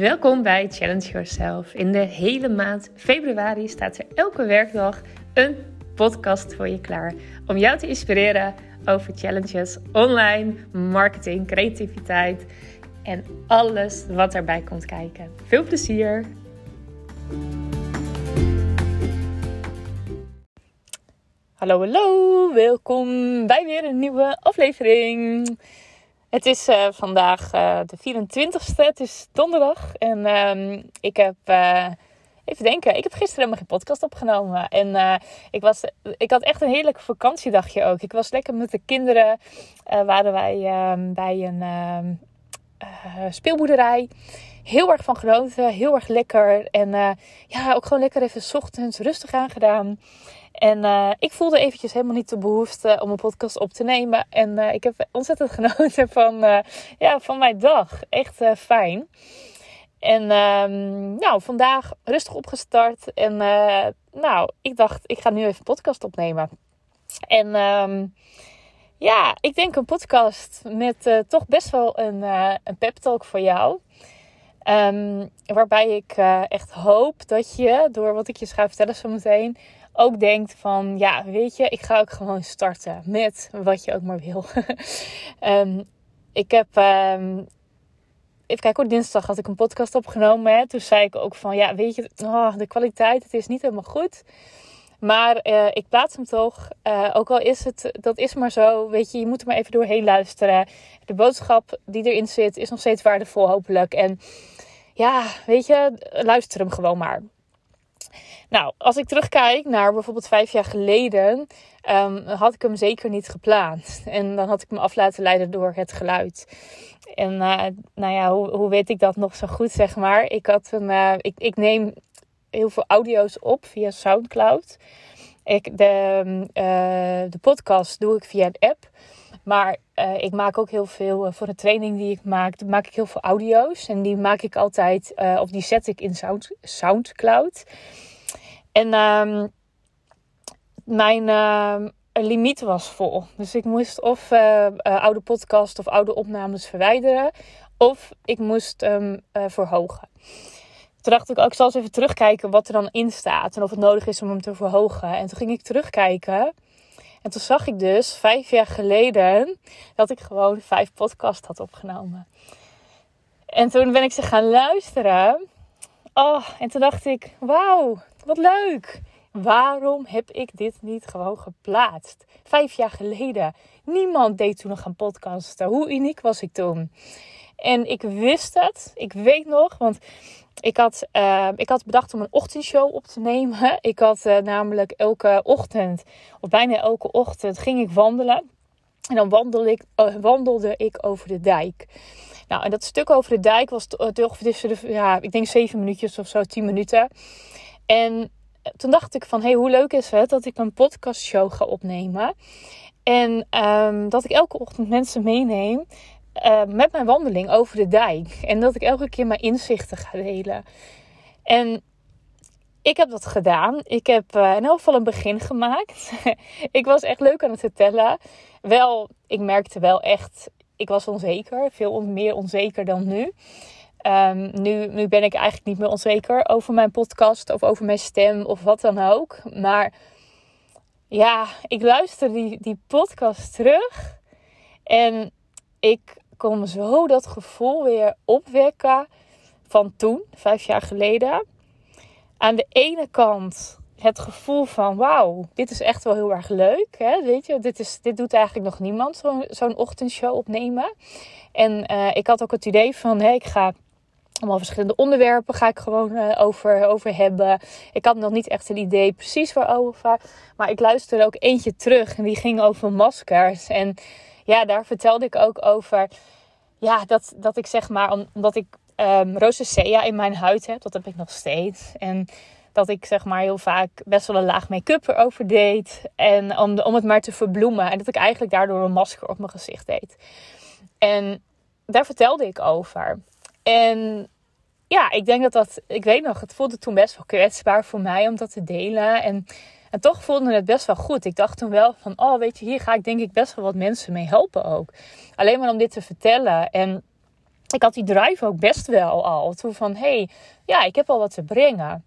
Welkom bij Challenge Yourself. In de hele maand februari staat er elke werkdag een podcast voor je klaar om jou te inspireren over challenges online, marketing, creativiteit en alles wat erbij komt kijken. Veel plezier! Hallo, hallo, welkom bij weer een nieuwe aflevering. Het is uh, vandaag uh, de 24ste, het is donderdag. En uh, ik heb, uh, even denken, ik heb gisteren helemaal geen podcast opgenomen. En ik, was, ik had echt een heerlijk vakantiedagje ook. Ik was lekker met de kinderen, waren wij ehm, bij een ehm, speelboerderij. Heel erg van genoten, heel erg lekker. En ja, ook gewoon lekker even ochtends rustig aangedaan. En uh, ik voelde eventjes helemaal niet de behoefte om een podcast op te nemen. En uh, ik heb ontzettend genoten van, ja, van mijn dag. Echt fijn. En um, nou, vandaag rustig opgestart. En nou, ik dacht, ik ga nu even podcast opnemen. En um, ja, ik denk een podcast met toch best wel een, een pep talk voor jou. Um, waarbij ik echt hoop dat je, door wat ik je ga vertellen zo meteen ook denkt van, ja, weet je, ik ga ook gewoon starten met wat je ook maar wil. um, ik heb, um, even kijken, dinsdag had ik een podcast opgenomen. Toen zei ik ook van, ja, weet je, oh, de kwaliteit, het is niet helemaal goed. Maar uh, ik plaats hem toch. Uh, ook al is het, dat is maar zo. Weet je, je moet er maar even doorheen luisteren. De boodschap die erin zit is nog steeds waardevol, hopelijk. En ja, weet je, luister hem gewoon maar. Nou, als ik terugkijk naar bijvoorbeeld vijf jaar geleden, um, had ik hem zeker niet gepland. En dan had ik me af laten leiden door het geluid. En uh, nou ja, hoe, hoe weet ik dat nog zo goed, zeg maar? Ik, had een, uh, ik, ik neem heel veel audio's op via Soundcloud. Ik, de, uh, de podcast doe ik via een app. Maar uh, ik maak ook heel veel voor de training die ik maak. Maak ik heel veel audio's. En die maak ik altijd, uh, of die zet ik in Sound, Soundcloud. En um, mijn uh, limiet was vol. Dus ik moest of oude podcast of oude opnames verwijderen. Of ik moest hem verhogen. Toen dacht ik ook, ik zal eens even terugkijken wat er dan in staat. En of het nodig is om hem te verhogen. En toen ging ik terugkijken. En toen zag ik dus vijf jaar geleden dat ik gewoon vijf podcasts had opgenomen. En toen ben ik ze gaan luisteren. Oh, en toen dacht ik, wauw, wat leuk. Waarom heb ik dit niet gewoon geplaatst? Vijf jaar geleden. Niemand deed toen nog een podcast. Hoe uniek was ik toen? En ik wist het. Ik weet nog, want ik had, uh, ik had bedacht om een ochtendshow op te nemen. Ik had uh, namelijk elke ochtend, of bijna elke ochtend, ging ik wandelen. En dan wandelde ik, uh, wandelde ik over de dijk. Nou, en dat stuk over de dijk was toch tussen de, ja, ik denk zeven minuutjes of zo, tien minuten. En toen dacht ik van, hé, hey, hoe leuk is het dat ik een podcastshow ga opnemen. En um, dat ik elke ochtend mensen meeneem uh, met mijn wandeling over de dijk. En dat ik elke keer mijn inzichten ga delen. En ik heb dat gedaan. Ik heb uh, in elk geval een begin gemaakt. ik was echt leuk aan het vertellen. Wel, ik merkte wel echt, ik was onzeker. Veel meer onzeker dan nu. Um, nu, nu ben ik eigenlijk niet meer onzeker over mijn podcast of over mijn stem of wat dan ook. Maar ja, ik luister die, die podcast terug. En ik kon zo dat gevoel weer opwekken van toen, vijf jaar geleden. Aan de ene kant het gevoel van wauw, dit is echt wel heel erg leuk. Hè? Weet je, dit, is, dit doet eigenlijk nog niemand, zo'n zo'n ochtendshow opnemen. En uh, ik had ook het idee van hé, ik ga allemaal verschillende onderwerpen ga ik gewoon uh, over, over hebben. Ik had nog niet echt een idee precies waarover. Maar ik luisterde ook eentje terug en die ging over maskers. En ja, daar vertelde ik ook over. Ja, dat, dat ik zeg maar, omdat ik um, rosacea in mijn huid heb. Dat heb ik nog steeds. En dat ik zeg maar heel vaak best wel een laag make-up erover deed. En om, om het maar te verbloemen. En dat ik eigenlijk daardoor een masker op mijn gezicht deed. En daar vertelde ik over. En ja, ik denk dat dat, ik weet nog, het voelde toen best wel kwetsbaar voor mij om dat te delen. En, en toch voelde het best wel goed. Ik dacht toen wel van, oh weet je, hier ga ik denk ik best wel wat mensen mee helpen ook. Alleen maar om dit te vertellen. En ik had die drive ook best wel al. Toen van, hé, hey, ja, ik heb al wat te brengen.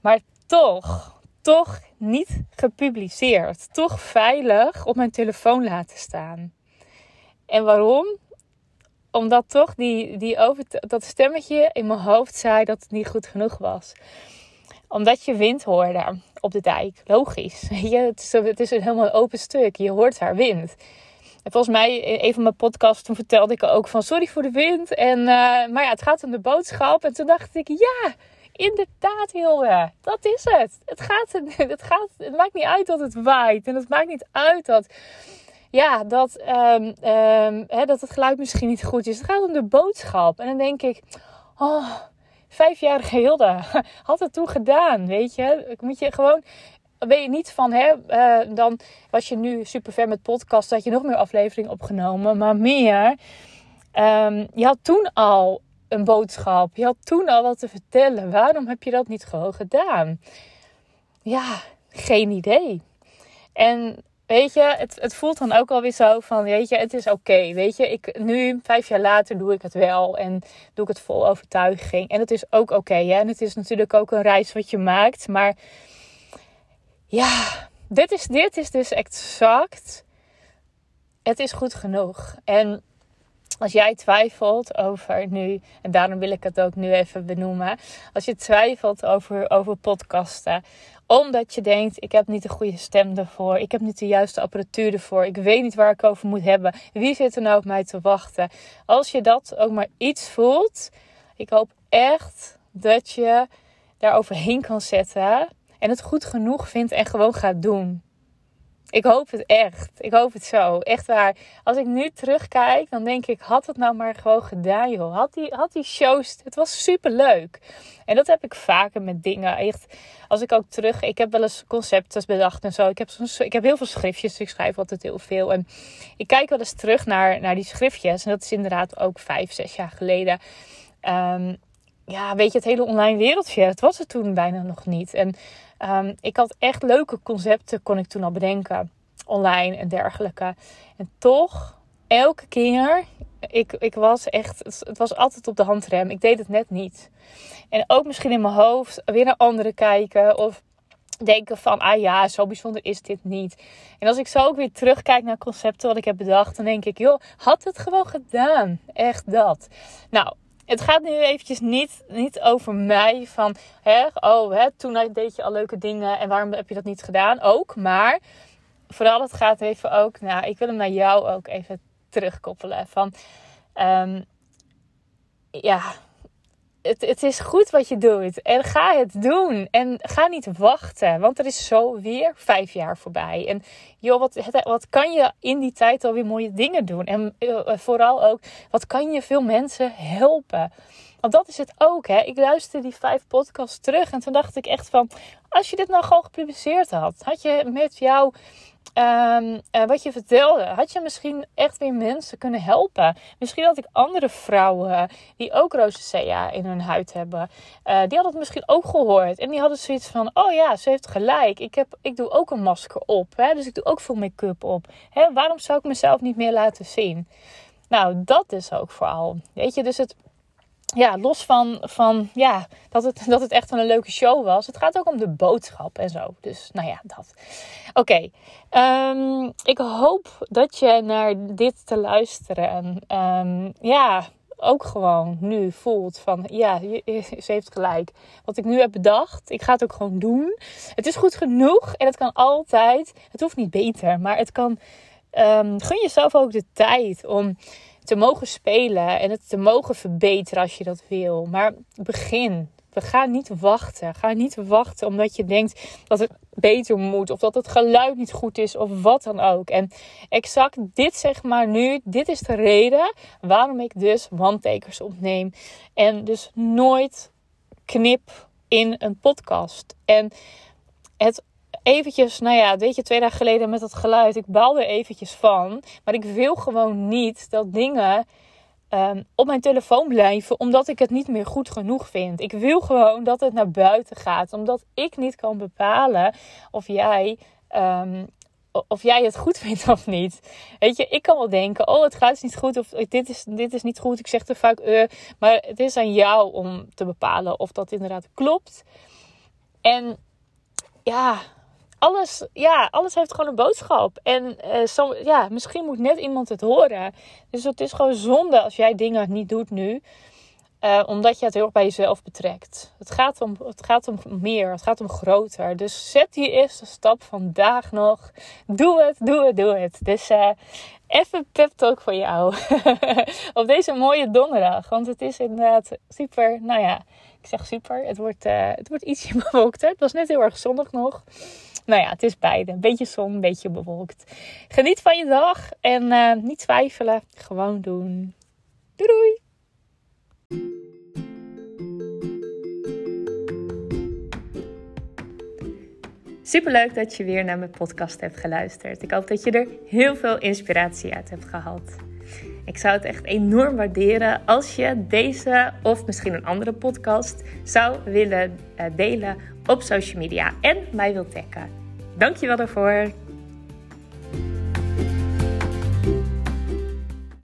Maar toch, toch niet gepubliceerd. Toch veilig op mijn telefoon laten staan. En waarom? Omdat toch die, die over, dat stemmetje in mijn hoofd zei dat het niet goed genoeg was. Omdat je wind hoorde op de dijk. Logisch. Je, het, is, het is een helemaal open stuk. Je hoort haar wind. En volgens mij, in een van mijn podcasts, toen vertelde ik ook van sorry voor de wind. En, uh, maar ja, het gaat om de boodschap. En toen dacht ik, ja, inderdaad, Hilde. Dat is het. Het, gaat, het, gaat, het maakt niet uit dat het waait. En het maakt niet uit dat, ja, dat, um, um, hè, dat het geluid misschien niet goed is. Het gaat om de boodschap. En dan denk ik, oh, vijfjarige Hilde had het toen gedaan, weet je. Moet je gewoon ben je niet van, hè, uh, dan was je nu super ver met podcast, had je nog meer afleveringen opgenomen, maar meer. Um, je had toen al een boodschap, je had toen al wat te vertellen. Waarom heb je dat niet gewoon gedaan? Ja, geen idee. En weet je, het, het voelt dan ook alweer zo van, weet je, het is oké. weet je, ik, nu, vijf jaar later, doe ik het wel en doe ik het vol overtuiging. En het is ook oké, En het is natuurlijk ook een reis wat je maakt, maar ja, dit is, dit is dus exact. Het is goed genoeg. En als jij twijfelt over nu, en daarom wil ik het ook nu even benoemen. Als je twijfelt over, over podcasten, omdat je denkt: ik heb niet de goede stem ervoor, ik heb niet de juiste apparatuur ervoor, ik weet niet waar ik over moet hebben, wie zit er nou op mij te wachten? Als je dat ook maar iets voelt, ik hoop echt dat je daar overheen kan zetten en het goed genoeg vindt en gewoon gaat doen. Ik hoop het echt. Ik hoop het zo. Echt waar. Als ik nu terugkijk, dan denk ik: had het nou maar gewoon gedaan, joh. Had die, had die shows. Het was super leuk. En dat heb ik vaker met dingen. Echt, als ik ook terug. Ik heb wel eens concepten bedacht en zo. Ik heb, soms, ik heb heel veel schriftjes. Ik schrijf altijd heel veel. En ik kijk wel eens terug naar, naar die schriftjes. En dat is inderdaad ook vijf, zes jaar geleden. Um, ja, weet je, het hele online wereldje. Het was er toen bijna nog niet. En um, ik had echt leuke concepten, kon ik toen al bedenken. Online en dergelijke. En toch, elke keer, ik, ik was echt, het was altijd op de handrem. Ik deed het net niet. En ook misschien in mijn hoofd weer naar anderen kijken. Of denken van, ah ja, zo bijzonder is dit niet. En als ik zo ook weer terugkijk naar concepten wat ik heb bedacht, dan denk ik, joh, had het gewoon gedaan. Echt dat. Nou, het gaat nu eventjes niet, niet over mij van, hè, oh, hè, toen deed je al leuke dingen en waarom heb je dat niet gedaan? Ook, maar vooral het gaat even ook, nou, ik wil hem naar jou ook even terugkoppelen van, um, ja, het, het is goed wat je doet. En ga het doen. En ga niet wachten. Want er is zo weer vijf jaar voorbij. En joh, wat, wat kan je in die tijd alweer mooie dingen doen? En uh, vooral ook, wat kan je veel mensen helpen? Want dat is het ook. Hè? Ik luisterde die vijf podcasts terug. En toen dacht ik echt van, als je dit nou gewoon gepubliceerd had. Had je met jou Um, wat je vertelde, had je misschien echt weer mensen kunnen helpen. Misschien had ik andere vrouwen die ook rosacea in hun huid hebben. Uh, die hadden het misschien ook gehoord. En die hadden zoiets van, oh ja, ze heeft gelijk. Ik, heb, ik doe ook een masker op. Hè? Dus ik doe ook veel make-up op. Hè? Waarom zou ik mezelf niet meer laten zien? Nou, dat is ook vooral. Weet je, dus het ja, los van, van ja, dat, het, dat het echt een leuke show was. Het gaat ook om de boodschap en zo. Dus nou ja, dat. Oké. Ehm, ik hoop dat je naar dit te luisteren. Um, ja, ook gewoon nu voelt van ja, ze heeft gelijk. Wat ik nu heb bedacht, ik ga het ook gewoon doen. Het is goed genoeg en het kan altijd. Het hoeft niet beter, maar het kan. Um, gun jezelf ook de tijd om te mogen spelen en het te mogen verbeteren als je dat wil. Maar begin. We gaan niet wachten. Ga niet wachten omdat je denkt dat het beter moet. Of dat het geluid niet goed is. Of wat dan ook. En exact dit zeg maar nu. Dit is de reden waarom ik dus one-takers opneem. En dus nooit knip in een podcast. En het eventjes, nou ja, weet je, twee dagen geleden met dat geluid. Ik baalde er eventjes van. Maar ik wil gewoon niet dat dingen um, op mijn telefoon blijven. Omdat ik het niet meer goed genoeg vind. Ik wil gewoon dat het naar buiten gaat. Omdat ik niet kan bepalen of jij um, of jij het goed vindt of niet. Weet je, ik kan wel denken, oh het gaat niet goed of dit is, dit is niet goed. Ik zeg te vaak, uh, maar het is aan jou om te bepalen of dat inderdaad klopt. En ja, alles, ja, alles heeft gewoon een boodschap. En uh, ja, misschien moet net iemand het horen. Dus het is gewoon zonde als jij dingen niet doet nu. Uh, omdat je het heel erg bij jezelf betrekt. Het gaat, om, het gaat om meer, het gaat om groter. Dus zet die eerste stap vandaag nog. Doe het, doe het, doe het. Dus uh, even pep talk voor jou. Op deze mooie donderdag. Want het is inderdaad super, nou ja, ik zeg super. Het wordt, uh, het wordt ietsje bewolkter. Het was net heel erg zonnig nog. Nou ja, het is beide. Een beetje zon, een beetje bewolkt. Geniet van je dag en niet twijfelen. Gewoon doen. Doei doei! Superleuk dat je weer naar mijn podcast hebt geluisterd. Ik hoop dat je er heel veel inspiratie uit hebt gehaald. Ik zou het echt enorm waarderen als je deze of misschien een andere podcast zou willen eh, delen op social media en mij wilt taggen. Dankjewel daarvoor.